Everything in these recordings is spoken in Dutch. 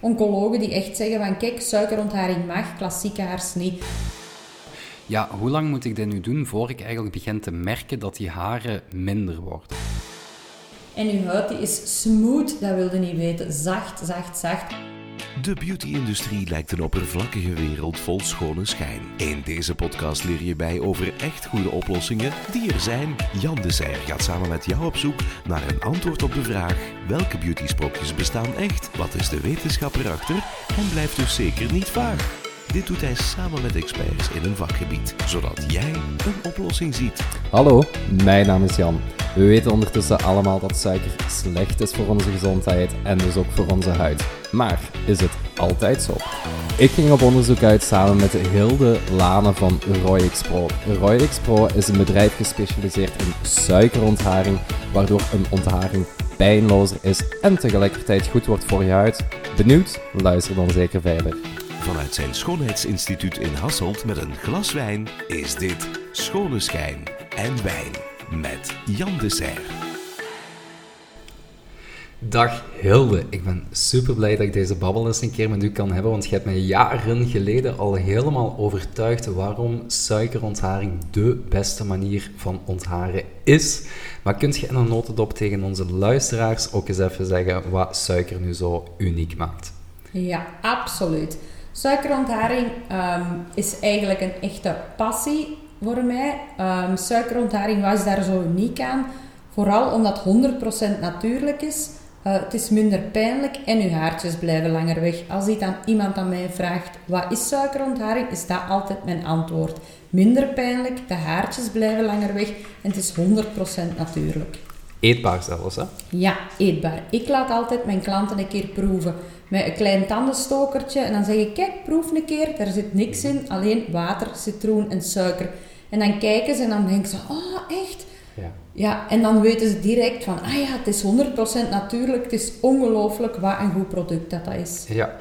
oncologen die echt zeggen van kijk, suikerontharing mag, klassieke haars niet. Ja, hoe lang moet ik dit nu doen voor ik eigenlijk begin te merken dat die haren minder worden? En uw huid die is smooth, dat wilde niet weten. Zacht, zacht, zacht. De beauty-industrie lijkt een oppervlakkige wereld vol schone schijn. In deze podcast leer je bij over echt goede oplossingen die er zijn. Jan de Serre gaat samen met jou op zoek naar een antwoord op de vraag: welke beauty-sprookjes bestaan echt? Wat is de wetenschap erachter? En blijft dus zeker niet vaag. Dit doet hij samen met experts in een vakgebied, zodat jij een oplossing ziet. Hallo, mijn naam is Jan. We weten ondertussen allemaal dat suiker slecht is voor onze gezondheid en dus ook voor onze huid. Maar is het altijd zo? Ik ging op onderzoek uit samen met Hilde Lane van Royx Pro. Royx Pro is een bedrijf gespecialiseerd in suikerontharing, waardoor een ontharing pijnlozer is en tegelijkertijd goed wordt voor je huid. Benieuwd? Luister dan zeker verder. Vanuit zijn schoonheidsinstituut in Hasselt met een glas wijn is dit Schone Schijn en Wijn met Jan de Serre. Dag Hilde, ik ben super blij dat ik deze babbel eens een keer met u kan hebben, want je hebt mij jaren geleden al helemaal overtuigd waarom suikerontharing de beste manier van ontharen is. Maar kunt je in een notendop tegen onze luisteraars ook eens even zeggen wat suiker nu zo uniek maakt? Ja, absoluut. Suikerontharing ehm, is eigenlijk een echte passie voor mij. Um, suikerontharing was daar zo uniek aan. Vooral omdat 100% natuurlijk is. Uh, het is minder pijnlijk en uw haartjes blijven langer weg. Als dan iemand aan mij vraagt, wat is suikerontharing, is dat altijd mijn antwoord. Minder pijnlijk, de haartjes blijven langer weg en het is 100% natuurlijk. Eetbaar zelfs, hè? Ja, eetbaar. Ik laat altijd mijn klanten een keer proeven met een klein tandenstokertje en dan zeg ik, kijk, proef een keer, daar zit niks in, alleen water, citroen en suiker. En dan kijken ze en dan denken ze, oh, echt? Ja. en dan weten ze direct van, ah ja, het is 100% natuurlijk, het is ongelooflijk wat een goed product dat, dat is. Ja.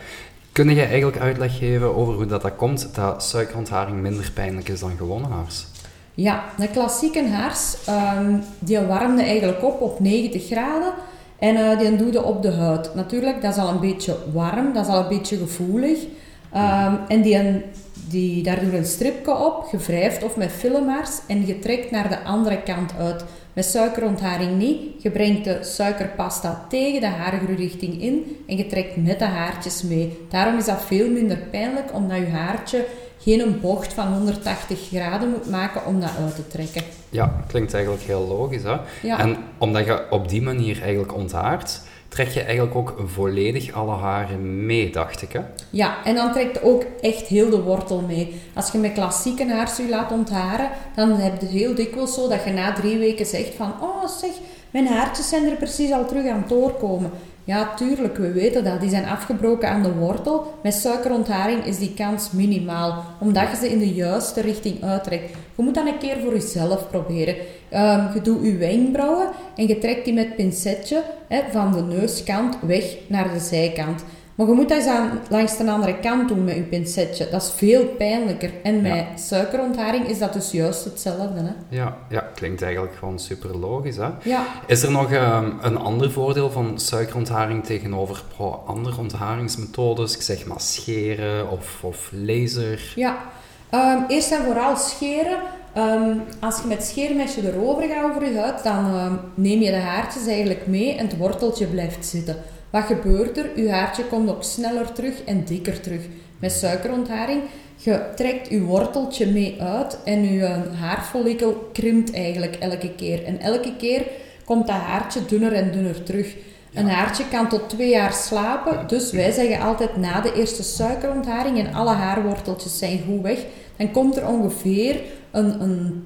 Kun je eigenlijk uitleg geven over hoe dat, dat komt, dat suikerontharing minder pijnlijk is dan gewone haars? Ja, de klassieke haars, um, die warmde eigenlijk op op 90 graden. En uh, die doe je op de huid. Natuurlijk, dat is al een beetje warm, dat is al een beetje gevoelig. Um, en die, die, daar doe je een stripje op, gevrijfd of met filmhaars. En je trekt naar de andere kant uit. Met suikerontharing niet. Je brengt de suikerpasta tegen de haargroeirichting in en je trekt met de haartjes mee. Daarom is dat veel minder pijnlijk, omdat je haartje geen een bocht van 180 graden moet maken om dat uit te trekken. Ja, klinkt eigenlijk heel logisch. Hè? Ja. En omdat je op die manier eigenlijk onthaart, trek je eigenlijk ook volledig alle haren mee, dacht ik. Hè? Ja, en dan trekt ook echt heel de wortel mee. Als je met klassieke haarsu laat ontharen, dan heb je heel dikwijls zo dat je na drie weken zegt van, oh zeg, mijn haartjes zijn er precies al terug aan het doorkomen. Ja, tuurlijk, we weten dat. Die zijn afgebroken aan de wortel. Met suikerontharing is die kans minimaal, omdat je ze in de juiste richting uittrekt. Je moet dat een keer voor jezelf proberen. Um, je doet je wenkbrauwen en je trekt die met pincetje van de neuskant weg naar de zijkant. Maar je moet dat eens aan, langs de andere kant doen met je pincetje. Dat is veel pijnlijker. En met suikerontharing is dat dus juist hetzelfde. Hè? Ja, ja, klinkt eigenlijk gewoon super logisch. Hè? Ja. Is er nog um, een ander voordeel van suikerontharing tegenover andere ontharingsmethodes? Ik zeg maar scheren of, of laser. Ja, um, eerst en vooral scheren. Um, als je met scheermesje erover gaat over je huid, dan neem je de haartjes eigenlijk mee en het worteltje blijft zitten. Wat gebeurt er? Uw haartje komt ook sneller terug en dikker terug. Met suikerontharing, je trekt uw worteltje mee uit en eh, haarfollikel krimpt eigenlijk elke keer. En elke keer komt dat haartje dunner en dunner terug. Een haartje kan tot twee jaar slapen, dus wij zeggen altijd na de eerste suikerontharing en alle haarworteltjes zijn goed weg, dan komt er ongeveer een, een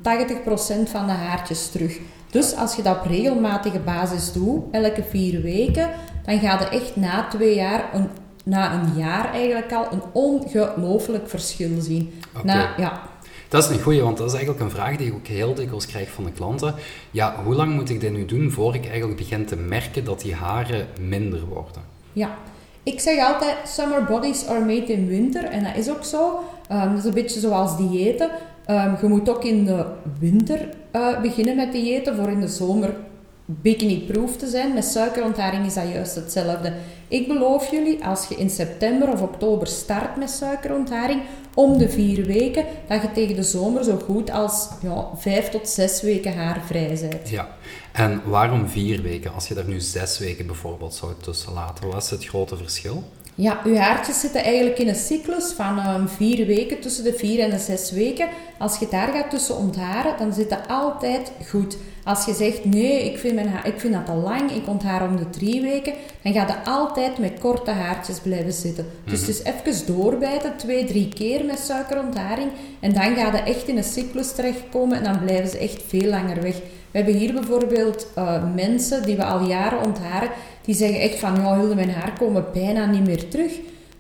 80% van de haartjes terug. Dus als je dat op regelmatige basis doet, elke vier weken, dan ga je echt na twee jaar, een, na een jaar eigenlijk al, een ongelooflijk verschil zien. Na, ja. Dat is een goeie, want dat is eigenlijk een vraag die ik ook heel dikwijls krijg van de klanten. Ja, hoe lang moet ik dit nu doen voor ik eigenlijk begin te merken dat die haren minder worden? Ja, ik zeg altijd, summer bodies are made in winter. En dat is ook zo. Um, dat is een beetje zoals diëten. Um, je moet ook in de winter uh, beginnen met diëten voor in de zomer bikini-proof te zijn. Met suikerontharing is dat juist hetzelfde. Ik beloof jullie, als je in september of oktober start met suikerontharing, om de vier weken, dat je tegen de zomer zo goed als ja, vijf tot zes weken haarvrij bent. Ja, en waarom vier weken als je er nu zes weken bijvoorbeeld zou tussen laten? Wat is het grote verschil? Ja, uw haartjes zitten eigenlijk in een cyclus van um, vier weken, tussen de vier en de zes weken. Als je daar gaat tussen ontharen, dan zit dat altijd goed. Als je zegt, nee, ik vind, mijn haar, ik vind dat te lang, ik onthaar om de drie weken, dan gaat dat altijd met korte haartjes blijven zitten. Dus het is even doorbijten, twee, drie keer met suikerontharing. En dan gaat het echt in een cyclus terechtkomen en dan blijven ze echt veel langer weg. We hebben hier bijvoorbeeld uh, mensen die we al jaren ontharen, die zeggen echt van, ja Hilde, mijn haar komen bijna niet meer terug.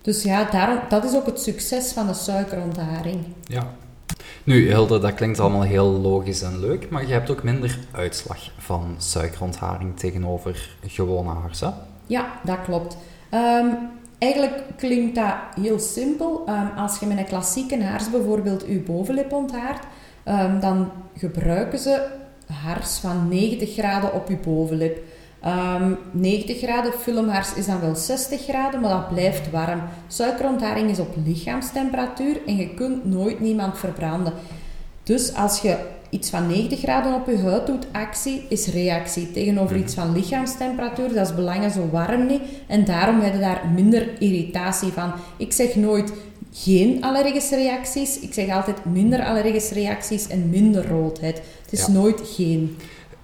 Dus ja, daarom, dat is ook het succes van de suikerontharing. Ja. Nu, Hilde, dat klinkt allemaal heel logisch en leuk, maar je hebt ook minder uitslag van suikerontharing tegenover gewone haars, hè? Ja, dat klopt. Um, eigenlijk klinkt dat heel simpel. Um, als je met een klassieke haars bijvoorbeeld je bovenlip onthaart, um, dan gebruiken ze haars van 90 graden op je bovenlip. Um, 90 graden filmhaars is dan wel 60 graden, maar dat blijft warm. Suikerontharing is op lichaamstemperatuur en je kunt nooit niemand verbranden. Dus als je iets van 90 graden op je huid doet, actie is reactie. Tegenover iets van lichaamstemperatuur, dat is belangen zo warm niet. En daarom heb je daar minder irritatie van. Ik zeg nooit geen allergische reacties. Ik zeg altijd minder allergische reacties en minder roodheid. Het is nooit geen.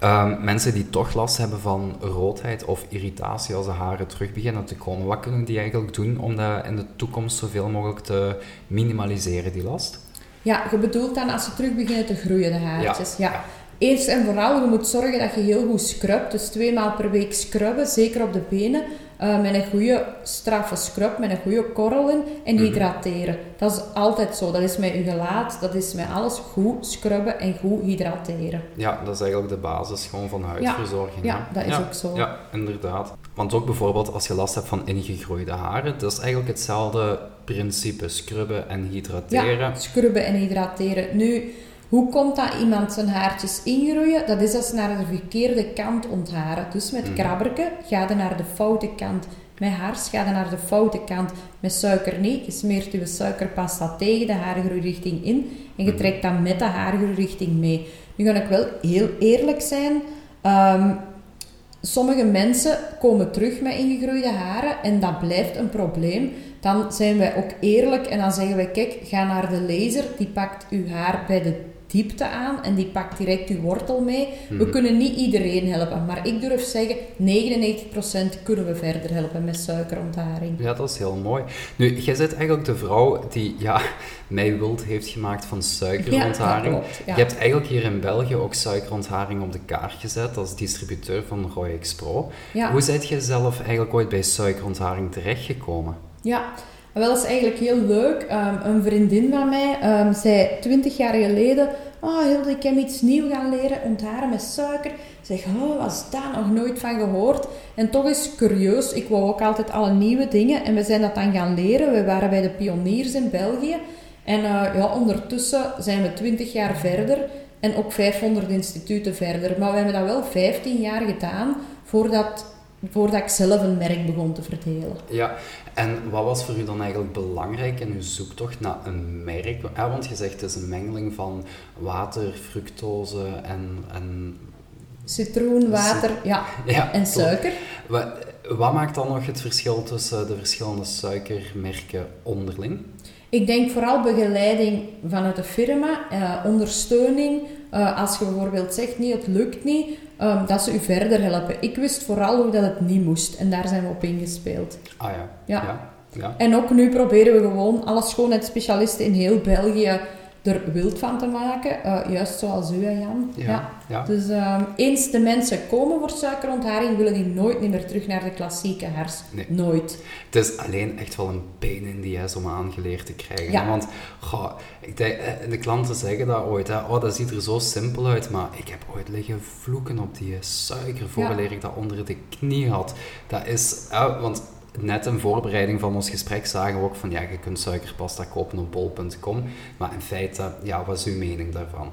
Um, mensen die toch last hebben van roodheid of irritatie als de haren terug beginnen te komen, wat kunnen die eigenlijk doen om dat in de toekomst zoveel mogelijk te minimaliseren, die last? Ja, je bedoelt dan als ze terug beginnen te groeien, de haartjes. Ja. ja. Eerst en vooral, je moet zorgen dat je heel goed scrubt. Dus twee maal per week scrubben, zeker op de benen. Uh, met een goede straffe scrub, met een goede korrel in en mhm. hydrateren. Dat is altijd zo. Dat is met je gelaat, dat is met alles goed scrubben en goed hydrateren. Ja, dat is eigenlijk de basis gewoon van huidverzorging. Ja, ja dat is ook zo. Ja, inderdaad. Want ook bijvoorbeeld als je last hebt van ingegroeide haren, dat is eigenlijk hetzelfde principe, scrubben en hydrateren. Ja, scrubben en hydrateren. Nu, hoe komt dat iemand zijn haartjes ingroeien? Dat is als ze naar de verkeerde kant ontharen. Dus met mm. krabberken ga je naar de foute kant. Met haars ga je naar de foute kant. Met suiker niet. Je smeert je suikerpasta tegen de haargroeirichting in. En je mhm. trekt dat met de haargroeirichting mee. Nu ga ik wel heel eerlijk zijn. Um, sommige mensen komen terug met ingegroeide haren en dat blijft een probleem. Dan zijn wij ook eerlijk en dan zeggen wij, kijk, ga naar de laser, die pakt uw haar bij de diepte aan en die pakt direct uw wortel mee. We mhm. kunnen niet iedereen helpen, maar ik durf zeggen, 99% kunnen we verder helpen met suikerontharing. Ja, dat is heel mooi. Nu, jij bent eigenlijk de vrouw die ja, mij wild heeft gemaakt van suikerontharing. Ja, klopt, Je hebt eigenlijk hier in België ook suikerontharing op de kaart gezet als distributeur van Roy Expro. Hoe zijt je zelf eigenlijk ooit bij suikerontharing terechtgekomen? Ja, wel, dat is eigenlijk heel leuk. Um, een vriendin van mij um, zei 20 jaar geleden: Oh, Hilde, ik heb iets nieuws gaan leren, ontharen met suiker. Zeg, oh, was daar nog nooit van gehoord? En toch is curieus, ik wou ook altijd alle nieuwe dingen en we zijn dat dan gaan leren. We waren bij de pioniers in België. En uh, ja, ondertussen zijn we 20 jaar verder en ook 500 instituten verder. Maar we hebben dat wel 15 jaar gedaan voordat voordat ik zelf een merk begon te verdelen. Ja, en wat was voor u dan eigenlijk belangrijk in uw zoektocht naar een merk? Ja, want je zegt het is een mengeling van water, fructose en... en Citroen, water ja, ja, en suiker. Wat, wat maakt dan nog het verschil tussen de verschillende suikermerken onderling? Ik denk vooral begeleiding vanuit de firma, eh, ondersteuning. Uh, als je bijvoorbeeld zegt, nee, het lukt niet, um, dat ze u verder helpen. Ik wist vooral hoe dat het niet moest en daar zijn we op ingespeeld. Ah ja. ja. ja. ja. En ook nu proberen we gewoon alle schoonheidsspecialisten in heel België er wild van te maken. Uh, juist zoals u, Jan. Ja, ja. Dus um, eens de mensen komen voor suikerontharing, willen die nooit meer terug naar de klassieke. Nee. Nooit. Het is alleen echt wel een pijn in die is om aangeleerd te krijgen. Ja. Want goh, ik denk, eh, de klanten zeggen dat ooit. Hè, oh, dat ziet er zo simpel uit. Maar ik heb ooit liggen vloeken op die suiker voordat ik dat onder de knie had. Dat is... Uh, want net in voorbereiding van ons gesprek zagen we ook van ja, je kunt suikerpasta kopen op bol.com. Maar in feite, ja, wat is uw mening daarvan?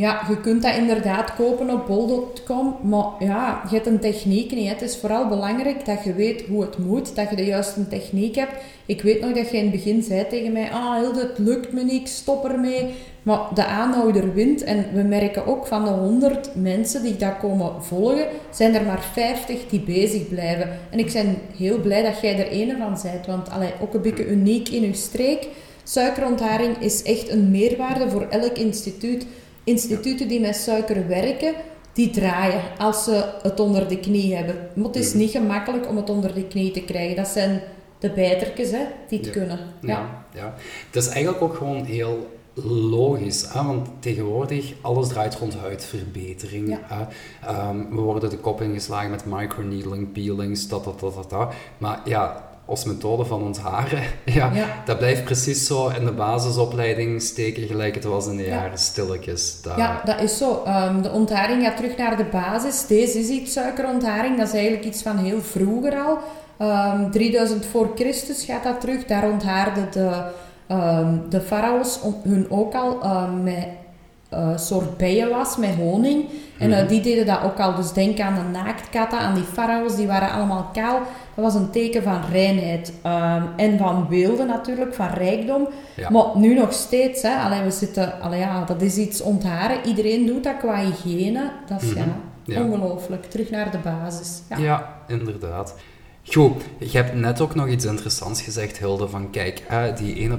Ja, je kunt dat inderdaad kopen op bol.com, maar ja, je hebt een techniek niet. Het is vooral belangrijk dat je weet hoe het moet, dat je de juiste techniek hebt. Ik weet nog dat je in het begin zei tegen mij, ah Hilde, het lukt me niet, stop ermee. Maar de aanhouder wint en we merken ook van de 100 mensen die dat komen volgen, zijn er maar 50 die bezig blijven. En ik ben heel blij dat jij er een van bent, want allee, ook een beetje uniek in uw streek. Suikerontharing is echt een meerwaarde voor elk instituut. Instituten die met suiker werken, die draaien als ze het onder de knie hebben. Maar het is niet gemakkelijk om het onder de knie te krijgen. Dat zijn de bijtertjes hè, die het kunnen. Ja. Ja, ja. Het is eigenlijk ook gewoon heel logisch, hè? want tegenwoordig alles draait rond huidverbetering. Ja. hè. Ehm, we worden de kop ingeslagen met microneedling, peelings, dat, dat, dat, dat, dat. Maar ja, als methode van ontharen, ja, Ja. dat blijft precies zo in de basisopleiding steken gelijk het was in de Ja. jaren stilletjes. Dat, Ja, dat is zo. Ehm, de ontharing gaat terug naar de basis. Deze is iets suikerontharing. Dat is eigenlijk iets van heel vroeger al. Ehm 3000 voor Christus gaat dat terug. Daar onthaarden de, ehm, de farao's hun ook al ehm, met een soort bijenwas, met honing. En eh, die deden dat ook al. Dus denk aan de naaktkatten, aan die farao's. Die waren allemaal kaal. Dat was een teken van reinheid. Ehm, en van weelde natuurlijk, van rijkdom. Ja. Maar nu nog steeds, hè. Allee, we zitten, allee, ja, dat is iets ontharen. Iedereen doet dat qua hygiëne. Dat is Mhm. ja, Ja. ongelooflijk. Terug naar de basis. Ja. Ja, inderdaad. Goed, je hebt net ook nog iets interessants gezegd, Hilde, van kijk, die 1%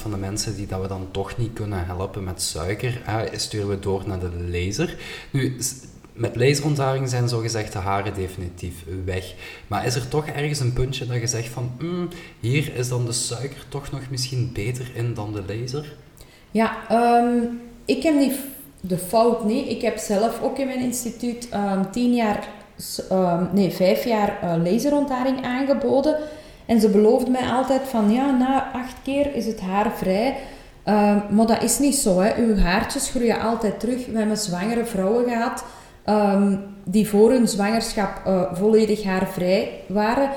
van de mensen die dat we dan toch niet kunnen helpen met suiker, sturen we door naar de laser. Nu, met laserontharing zijn zogezegd de haren definitief weg. Maar is er toch ergens een puntje dat je zegt van, "Hmm, hier is dan de suiker toch nog misschien beter in dan de laser? Ja, ehm, ik heb die, f- de fout niet. Ik heb zelf ook in mijn instituut ehm, tien jaar, ehm, nee, vijf jaar eh laserontharing aangeboden. En ze beloofden mij altijd van, ja, na acht keer is het haar vrij. Ehm, maar dat is niet zo, hè. Uw haartjes groeien altijd terug. We hebben zwangere vrouwen gehad ehm, die voor hun zwangerschap eh, volledig haarvrij waren.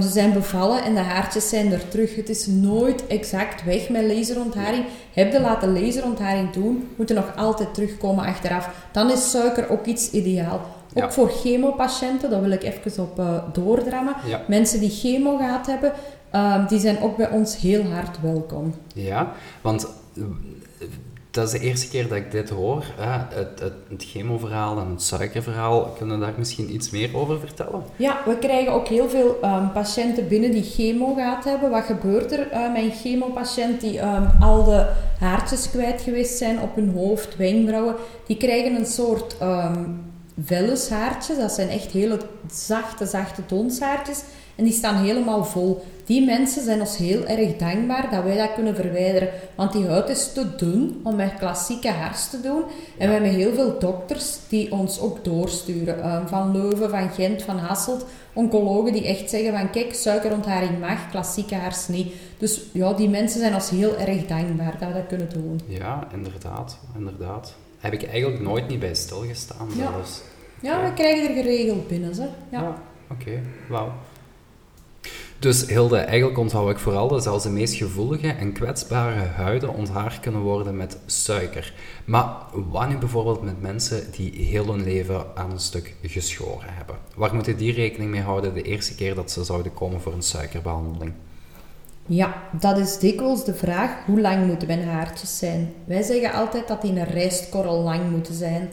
Ze zijn bevallen en de haartjes zijn er terug. Het is nooit exact weg met laserontharing. Heb je laten laserontharing doen, moet er nog altijd terugkomen achteraf. Dan is suiker ook iets ideaal. Ook Ja. voor chemopatiënten, daar wil ik even op eh, doordrammen. Ja. Mensen die chemo gehad hebben, ehm, die zijn ook bij ons heel hard welkom. Ja, want eh, dat is de eerste keer dat ik dit hoor. Hè? Het, het, het chemoverhaal en het suikerverhaal. Kunnen we daar misschien iets meer over vertellen? Ja, we krijgen ook heel veel ehm, patiënten binnen die chemo gehad hebben. Wat gebeurt er eh, met een chemopatiënt die ehm, al de haartjes kwijt geweest zijn op hun hoofd, wenkbrauwen? Die krijgen een soort vellushaartjes. Dat zijn echt hele zachte, zachte donshaartjes. En die staan helemaal vol. Die mensen zijn ons heel erg dankbaar dat wij dat kunnen verwijderen. Want die huid is te dun om met klassieke hars te doen. En we hebben heel veel dokters die ons ook doorsturen. Ehm, van Leuven, van Gent, van Hasselt. Oncologen die echt zeggen van kijk, suikerontharing mag, klassieke hars niet. Dus ja, die mensen zijn ons heel erg dankbaar dat we dat kunnen doen. Ja, inderdaad. inderdaad. Heb ik eigenlijk nooit niet bij stilgestaan zelfs. Ja, we krijgen er geregeld binnen. Hè? Ja. Ja, oké. Wauw. Dus Hilde, eigenlijk onthoud ik vooral dat zelfs de meest gevoelige en kwetsbare huiden onthaard kunnen worden met suiker. Maar wat nu bijvoorbeeld met mensen die heel hun leven aan een stuk geschoren hebben? Waar moeten die rekening mee houden de eerste keer dat ze zouden komen voor een suikerbehandeling? Ja, dat is dikwijls de vraag, hoe lang moeten mijn haartjes zijn? Wij zeggen altijd dat die een rijstkorrel lang moeten zijn.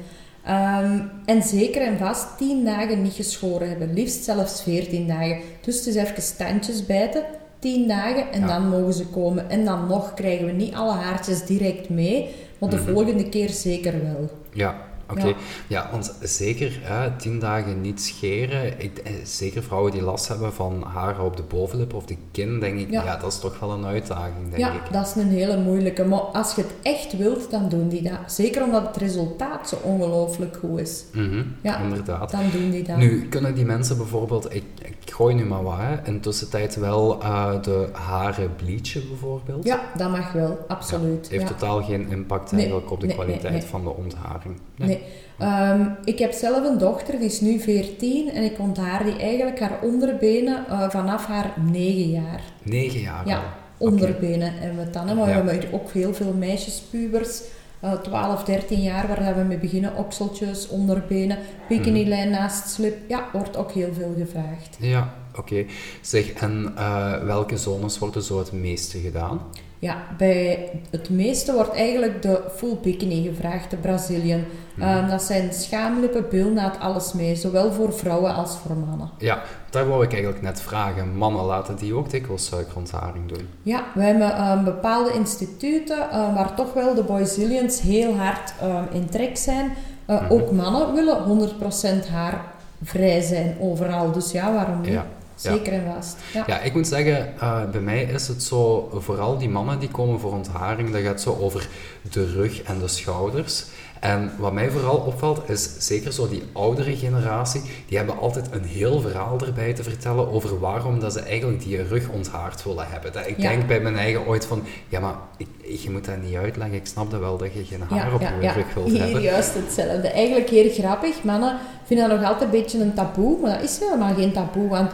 Ehm, en zeker en vast 10 dagen niet geschoren hebben, liefst zelfs 14 dagen. Dus het is even standjes bijten, 10 dagen en Ja. dan mogen ze komen. En dan nog krijgen we niet alle haartjes direct mee, maar de volgende keer zeker wel. Ja, oké. Ja. Ja. want zeker hè, tien dagen niet scheren. Ik, eh, zeker vrouwen die last hebben van haren op de bovenlip of de kin, denk ik, ja, Ja. dat is toch wel een uitdaging, denk Ja, ik. dat is een hele moeilijke. Maar als je het echt wilt, dan doen die dat. Zeker omdat het resultaat zo ongelooflijk goed is. Mhm, Ja, inderdaad. Dan doen die dat. Nu, kunnen die mensen bijvoorbeeld, ik, ik gooi nu maar wat, hè, in tussentijd wel eh, de haren bleachen bijvoorbeeld? Ja, dat mag wel, absoluut. Het heeft ja. totaal geen impact Nee, eigenlijk op de nee, kwaliteit nee. van de ontharing. Nee. Ehm, ik heb zelf een dochter, die is nu 14 en ik onthaar die eigenlijk haar onderbenen eh, vanaf haar 9 jaar. Negen jaar Ja, al. Onderbenen hebben we dan. Hè? Maar Ja. we hebben hier ook heel veel meisjespubers. Eh 12, 13 jaar, waar we mee beginnen. Okseltjes, onderbenen, bikinilijn naast slip. Ja, wordt ook heel veel gevraagd. Ja, oké. Zeg, en eh, welke zones worden zo het meeste gedaan? Ja, bij het meeste wordt eigenlijk de full bikini gevraagd, de Brazilian. Ehm, dat zijn schaamlippen, bilnaad, alles mee. Zowel voor vrouwen als voor mannen. Ja, daar wou ik eigenlijk net vragen. Mannen laten die ook dikwijls suikerontharing doen. Ja, we hebben ehm, bepaalde instituten ehm, waar toch wel de Brazilians heel hard in trek zijn. Uh, Mhm. Ook mannen willen 100% haar vrij zijn overal. Dus ja, waarom niet? Ja. Zeker en vast. Ja. Ja, ik moet zeggen, eh, bij mij is het zo, vooral die mannen die komen voor ontharing, dat gaat zo over de rug en de schouders. En wat mij vooral opvalt, is zeker zo die oudere generatie, die hebben altijd een heel verhaal erbij te vertellen over waarom dat ze eigenlijk die rug onthaard willen hebben. Dat ik Ja. denk bij mijn eigen ooit van, ja maar ik, je moet dat niet uitleggen, ik snap dat wel dat je geen haar op je rug wilt Hier hebben. juist hetzelfde. Eigenlijk heel grappig. Mannen vinden dat nog altijd een beetje een taboe, maar dat is helemaal geen taboe. Want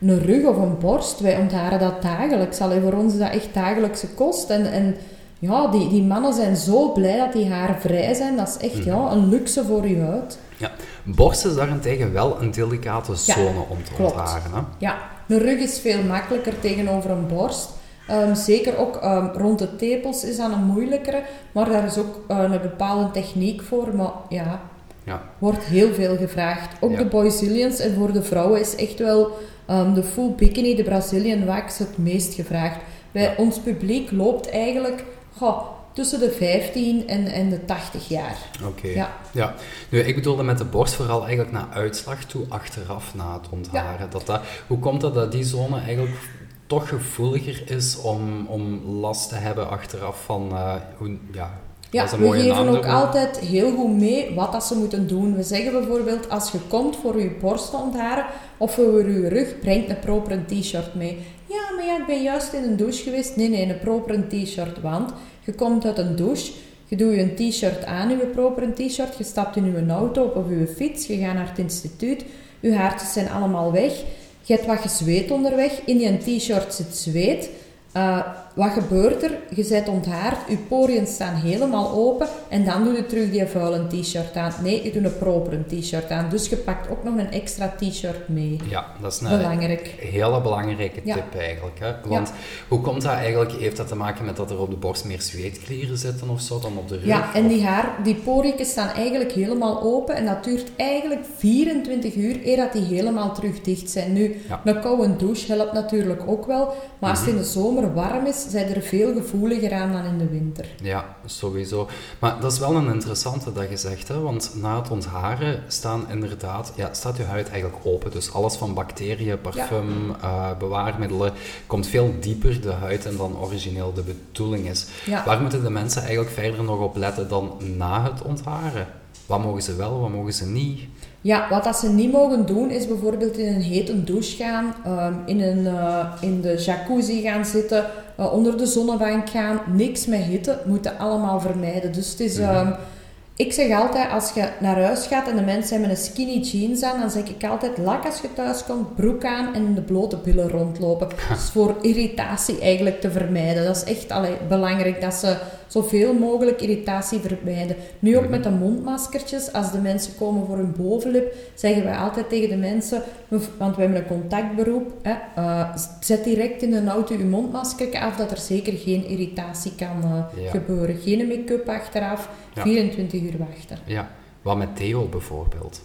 een rug of een borst, wij ontharen dat dagelijks. Allee, voor ons is dat echt dagelijkse kost. En, en ja, die, die mannen zijn zo blij dat die haar vrij zijn. Dat is echt Mhm. ja, een luxe voor je huid. Ja, borst is daarentegen wel een delicate Ja, zone om te klopt. ontharen. Hè? Ja, een rug is veel makkelijker tegenover een borst. Ehm, zeker ook ehm, rond de tepels is dat een moeilijkere. Maar daar is ook eh, een bepaalde techniek voor. Maar ja, Ja. wordt heel veel gevraagd. Ook Ja. de Brazilians en voor de vrouwen is echt wel ehm, de full bikini, de Brazilian wax, het meest gevraagd. Bij Ja. ons publiek loopt eigenlijk goh, tussen de 15 en, en de 80 jaar. Oké. Ja. Ja. Nu, ik bedoelde met de borst vooral eigenlijk naar uitslag toe, achteraf na het ontharen. Dat dat, hoe komt het dat die zone eigenlijk toch gevoeliger is om, om last te hebben achteraf van, eh, hoe, ja, dat Ja, we geven naam ook altijd heel goed mee wat dat ze moeten doen. We zeggen bijvoorbeeld, als je komt voor je borst te ontharen of voor je rug, breng een proper t-shirt mee. Ja, maar ja, ik ben juist in een douche geweest. Nee, nee, een proper t-shirt, want je komt uit een douche, je doet je een t-shirt aan, je proper t-shirt, je stapt in je auto of op je fiets, je gaat naar het instituut, je haartjes zijn allemaal weg, je hebt wat gezweet onderweg, in die t-shirt zit zweet. Uh, wat gebeurt er? Je bent onthaard, je poriën staan helemaal open en dan doe je terug die vuile t-shirt aan. Nee, je doet een proper t-shirt aan. Dus je pakt ook nog een extra t-shirt mee. Ja, dat is een Belangrijk. hele belangrijke Ja. tip eigenlijk. Hè? Want hoe komt dat eigenlijk? Heeft dat te maken met dat er op de borst meer zweetklieren zitten of zo dan op de rug? Ja, en Of- die haar, die poriën staan eigenlijk helemaal open en dat duurt eigenlijk 24 uur eer dat die helemaal terug dicht zijn. Nu, Ja. een koude douche helpt natuurlijk ook wel, maar als het in de zomer warm is, zijn er veel gevoeliger aan dan in de winter. Ja, sowieso. Maar dat is wel een interessante dat je zegt, hè? want na het ontharen staan inderdaad, ja, staat je huid eigenlijk open. Dus alles van bacteriën, parfum, eh, bewaarmiddelen komt veel dieper de huid en dan origineel de bedoeling is. Ja. Waar moeten de mensen eigenlijk verder nog op letten dan na het ontharen? Wat mogen ze wel, wat mogen ze niet? Ja, wat dat ze niet mogen doen is bijvoorbeeld in een hete douche gaan, ehm, in, een, eh, in de jacuzzi gaan zitten, eh, onder de zonnebank gaan. Niks met hitte, moeten allemaal vermijden. Dus het is, ehm, ik zeg altijd, als je naar huis gaat en de mensen hebben een skinny jeans aan, dan zeg ik altijd, lak als je thuis komt, broek aan en in de blote billen rondlopen. Dus voor irritatie eigenlijk te vermijden. Dat is echt allee, belangrijk, dat ze zoveel mogelijk irritatie vermijden. Nu ook Mhm. met de mondmaskertjes, als de mensen komen voor hun bovenlip, zeggen wij altijd tegen de mensen, want we hebben een contactberoep, hè, eh, zet direct in de auto je mondmasker af, dat er zeker geen irritatie kan eh, Ja. gebeuren. Geen make-up achteraf, Ja. 24 uur wachten. Ja, wat met deo bijvoorbeeld.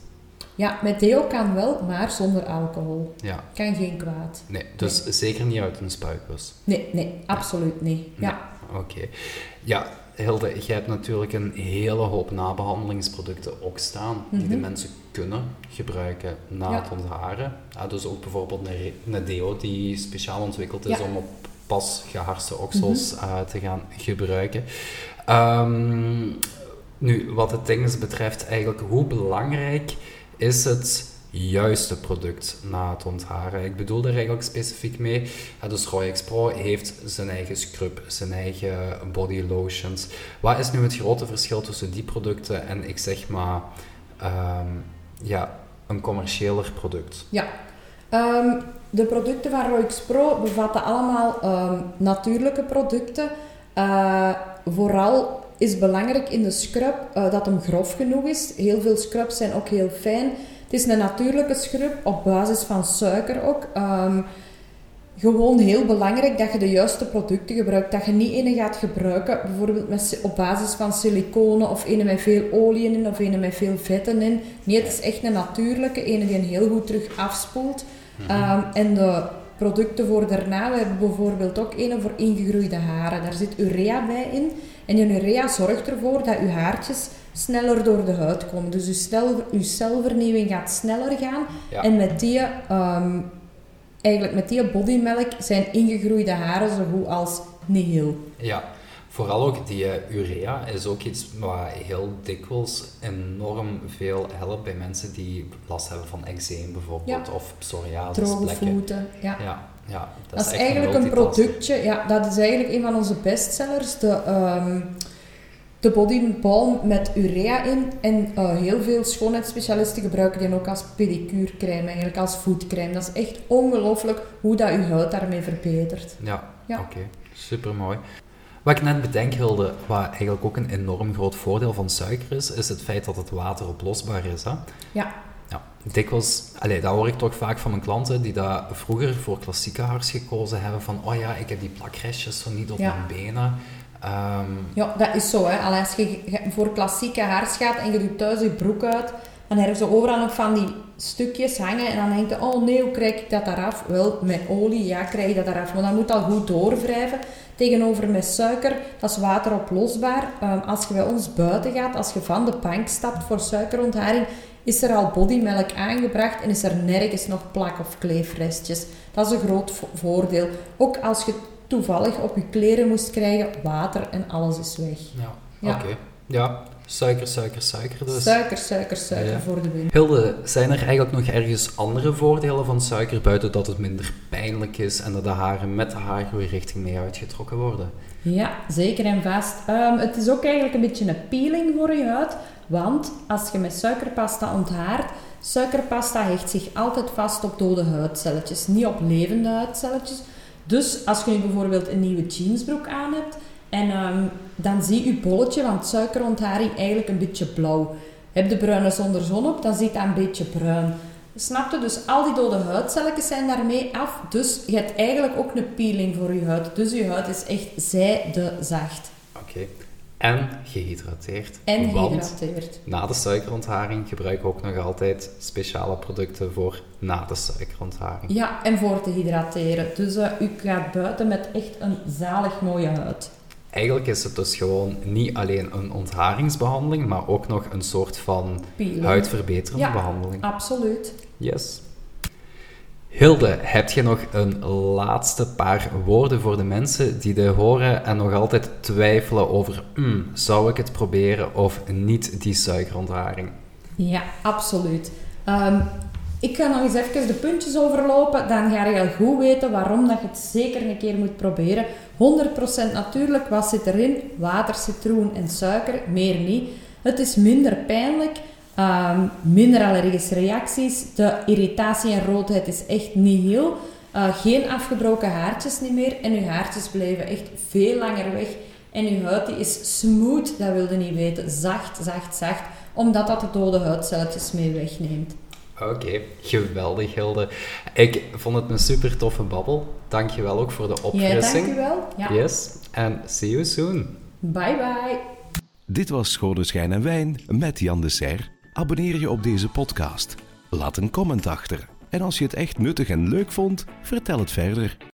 Ja, met deo kan wel, maar zonder alcohol. Ja, Kan geen kwaad. nee, dus zeker niet uit een spuitbus. Nee, nee, absoluut niet. Ja. Oké. Ja, Hilde, jij hebt natuurlijk een hele hoop nabehandelingsproducten ook staan die de Mhm. mensen kunnen gebruiken na Ja. het ontharen. Ja, dus ook bijvoorbeeld een, een deo die speciaal ontwikkeld is Ja. om op pas geharste oksels eh, te gaan gebruiken. Ehm, nu, wat het Engels betreft, eigenlijk hoe belangrijk is het juiste product na het ontharen? Ik bedoel er eigenlijk specifiek mee, dus Pro heeft zijn eigen scrub, zijn eigen body lotions. Wat is nu het grote verschil tussen die producten en ik zeg maar, ehm, ja, een commerciëler product? Ja. Ehm, de producten van Roix Pro bevatten allemaal ehm, natuurlijke producten. Eh, vooral is belangrijk in de scrub uh, dat hem grof genoeg is. Heel veel scrubs zijn ook heel fijn. Het is een natuurlijke scrub op basis van suiker ook. Um, gewoon heel belangrijk dat je de juiste producten gebruikt. Dat je niet ene gaat gebruiken, bijvoorbeeld met, op basis van siliconen of ene met veel olie in of ene met veel vetten in. Nee, het is echt een natuurlijke, ene die heel goed terug afspoelt. um, en de producten voor daarna, we hebben bijvoorbeeld ook een voor ingegroeide haren. Daar zit urea bij in. En die urea zorgt ervoor dat je haartjes sneller door de huid komen. Dus je, snel, je celvernieuwing gaat sneller gaan. En met die... Um, eigenlijk met die bodymelk zijn ingegroeide haren zo goed als nihil. Ja, vooral ook die eh, urea is ook iets wat heel dikwijls enorm veel helpt bij mensen die last hebben van eczeem bijvoorbeeld, of psoriasis. Droge voeten, ja. ja. Ja, dat, is, eigenlijk een productje, ja, dat is eigenlijk een van onze bestsellers. De, um, de body balm met urea in. En uh, heel veel schoonheidsspecialisten gebruiken die ook als pedicure-crème, eigenlijk als voetcrème. Dat is echt ongelooflijk hoe dat je huid daarmee verbetert. Ja, ja. oké. Okay. Super mooi. Wat ik net bedenk, Hilde, wat eigenlijk ook een enorm groot voordeel van suiker is, is het feit dat het wateroplosbaar is. Hè? Ja. Ja, dikwijls, allez, dat hoor ik toch vaak van mijn klanten die dat vroeger voor klassieke haars gekozen hebben van oh ja, ik heb die plakrestjes zo niet op mijn benen. Um... Ja, dat is zo. Hè. als je voor klassieke haars gaat en je doet thuis je broek uit, dan hebben ze overal nog van die stukjes hangen en dan denk je, oh nee, hoe krijg ik dat eraf? Wel, met olie, ja, krijg je dat eraf. Maar dan moet al goed doorwrijven. Tegenover met suiker, dat is wateroplosbaar. Um, als je bij ons buiten gaat, als je van de bank stapt voor suikerontharing, is er al bodymelk aangebracht en is er nergens nog plak of kleefrestjes. Dat is een groot voordeel. Ook als je toevallig op je kleren moest krijgen, water en alles is weg. Ja, ja. oké. Ja, suiker, suiker, suiker dus. Suiker, suiker, suiker voor de wind. Hilde, zijn er eigenlijk nog ergens andere voordelen van suiker buiten dat het minder pijnlijk is en dat de haren met de haargroeirichting mee uitgetrokken worden? Ja, zeker en vast. Um, het is ook eigenlijk een beetje een peeling voor je huid, want als je met suikerpasta onthaart, suikerpasta hecht zich altijd vast op dode huidcelletjes, niet op levende huidcelletjes. Dus als je bijvoorbeeld een nieuwe jeansbroek aan hebt en um, dan zie je bolletje van suikerontharing eigenlijk een beetje blauw. Heb de bruine zonder zon op, dan ziet dat een beetje bruin. Snap je? Dus al die dode huidcelletjes zijn daarmee af. Dus je hebt eigenlijk ook een peeling voor je huid. Dus je huid is echt zijde zacht. Oké en gehydrateerd. En gehydrateerd. Na de suikerontharing gebruiken we ook nog altijd speciale producten voor na de suikerontharing. Ja, en voor te hydrateren. Dus uh, u gaat buiten met echt een zalig mooie huid. Eigenlijk is het dus gewoon niet alleen een ontharingsbehandeling, maar ook nog een soort van huidverbeterende ja, behandeling. Absoluut. Yes. Hilde, heb je nog een laatste paar woorden voor de mensen die dit horen en nog altijd twijfelen over, mm, zou ik het proberen of niet die suikerontharing? Ja, absoluut. Ehm, ik ga nog eens even de puntjes overlopen, dan ga je goed weten waarom dat je het zeker een keer moet proberen. 100% natuurlijk, wat zit erin? Water, citroen en suiker, meer niet. Het is minder pijnlijk. Um, minder allergische reacties. De irritatie en roodheid is echt niet heel. Uh, geen afgebroken haartjes niet meer. En uw haartjes blijven echt veel langer weg. En uw huid die is smooth, dat wilde niet weten. Zacht, zacht, zacht. Omdat dat de dode huidcelletjes mee wegneemt. Oké, geweldig Hilde. Ik vond het een super toffe babbel. Dankjewel ook voor de opfrissing. Ja, dankjewel. Ja. Yes, en see you soon. Bye bye. Dit was Schone Schijn en Wijn met Jan de Serre. Abonneer je op deze podcast. Laat een comment achter. En als je het echt nuttig en leuk vond, vertel het verder.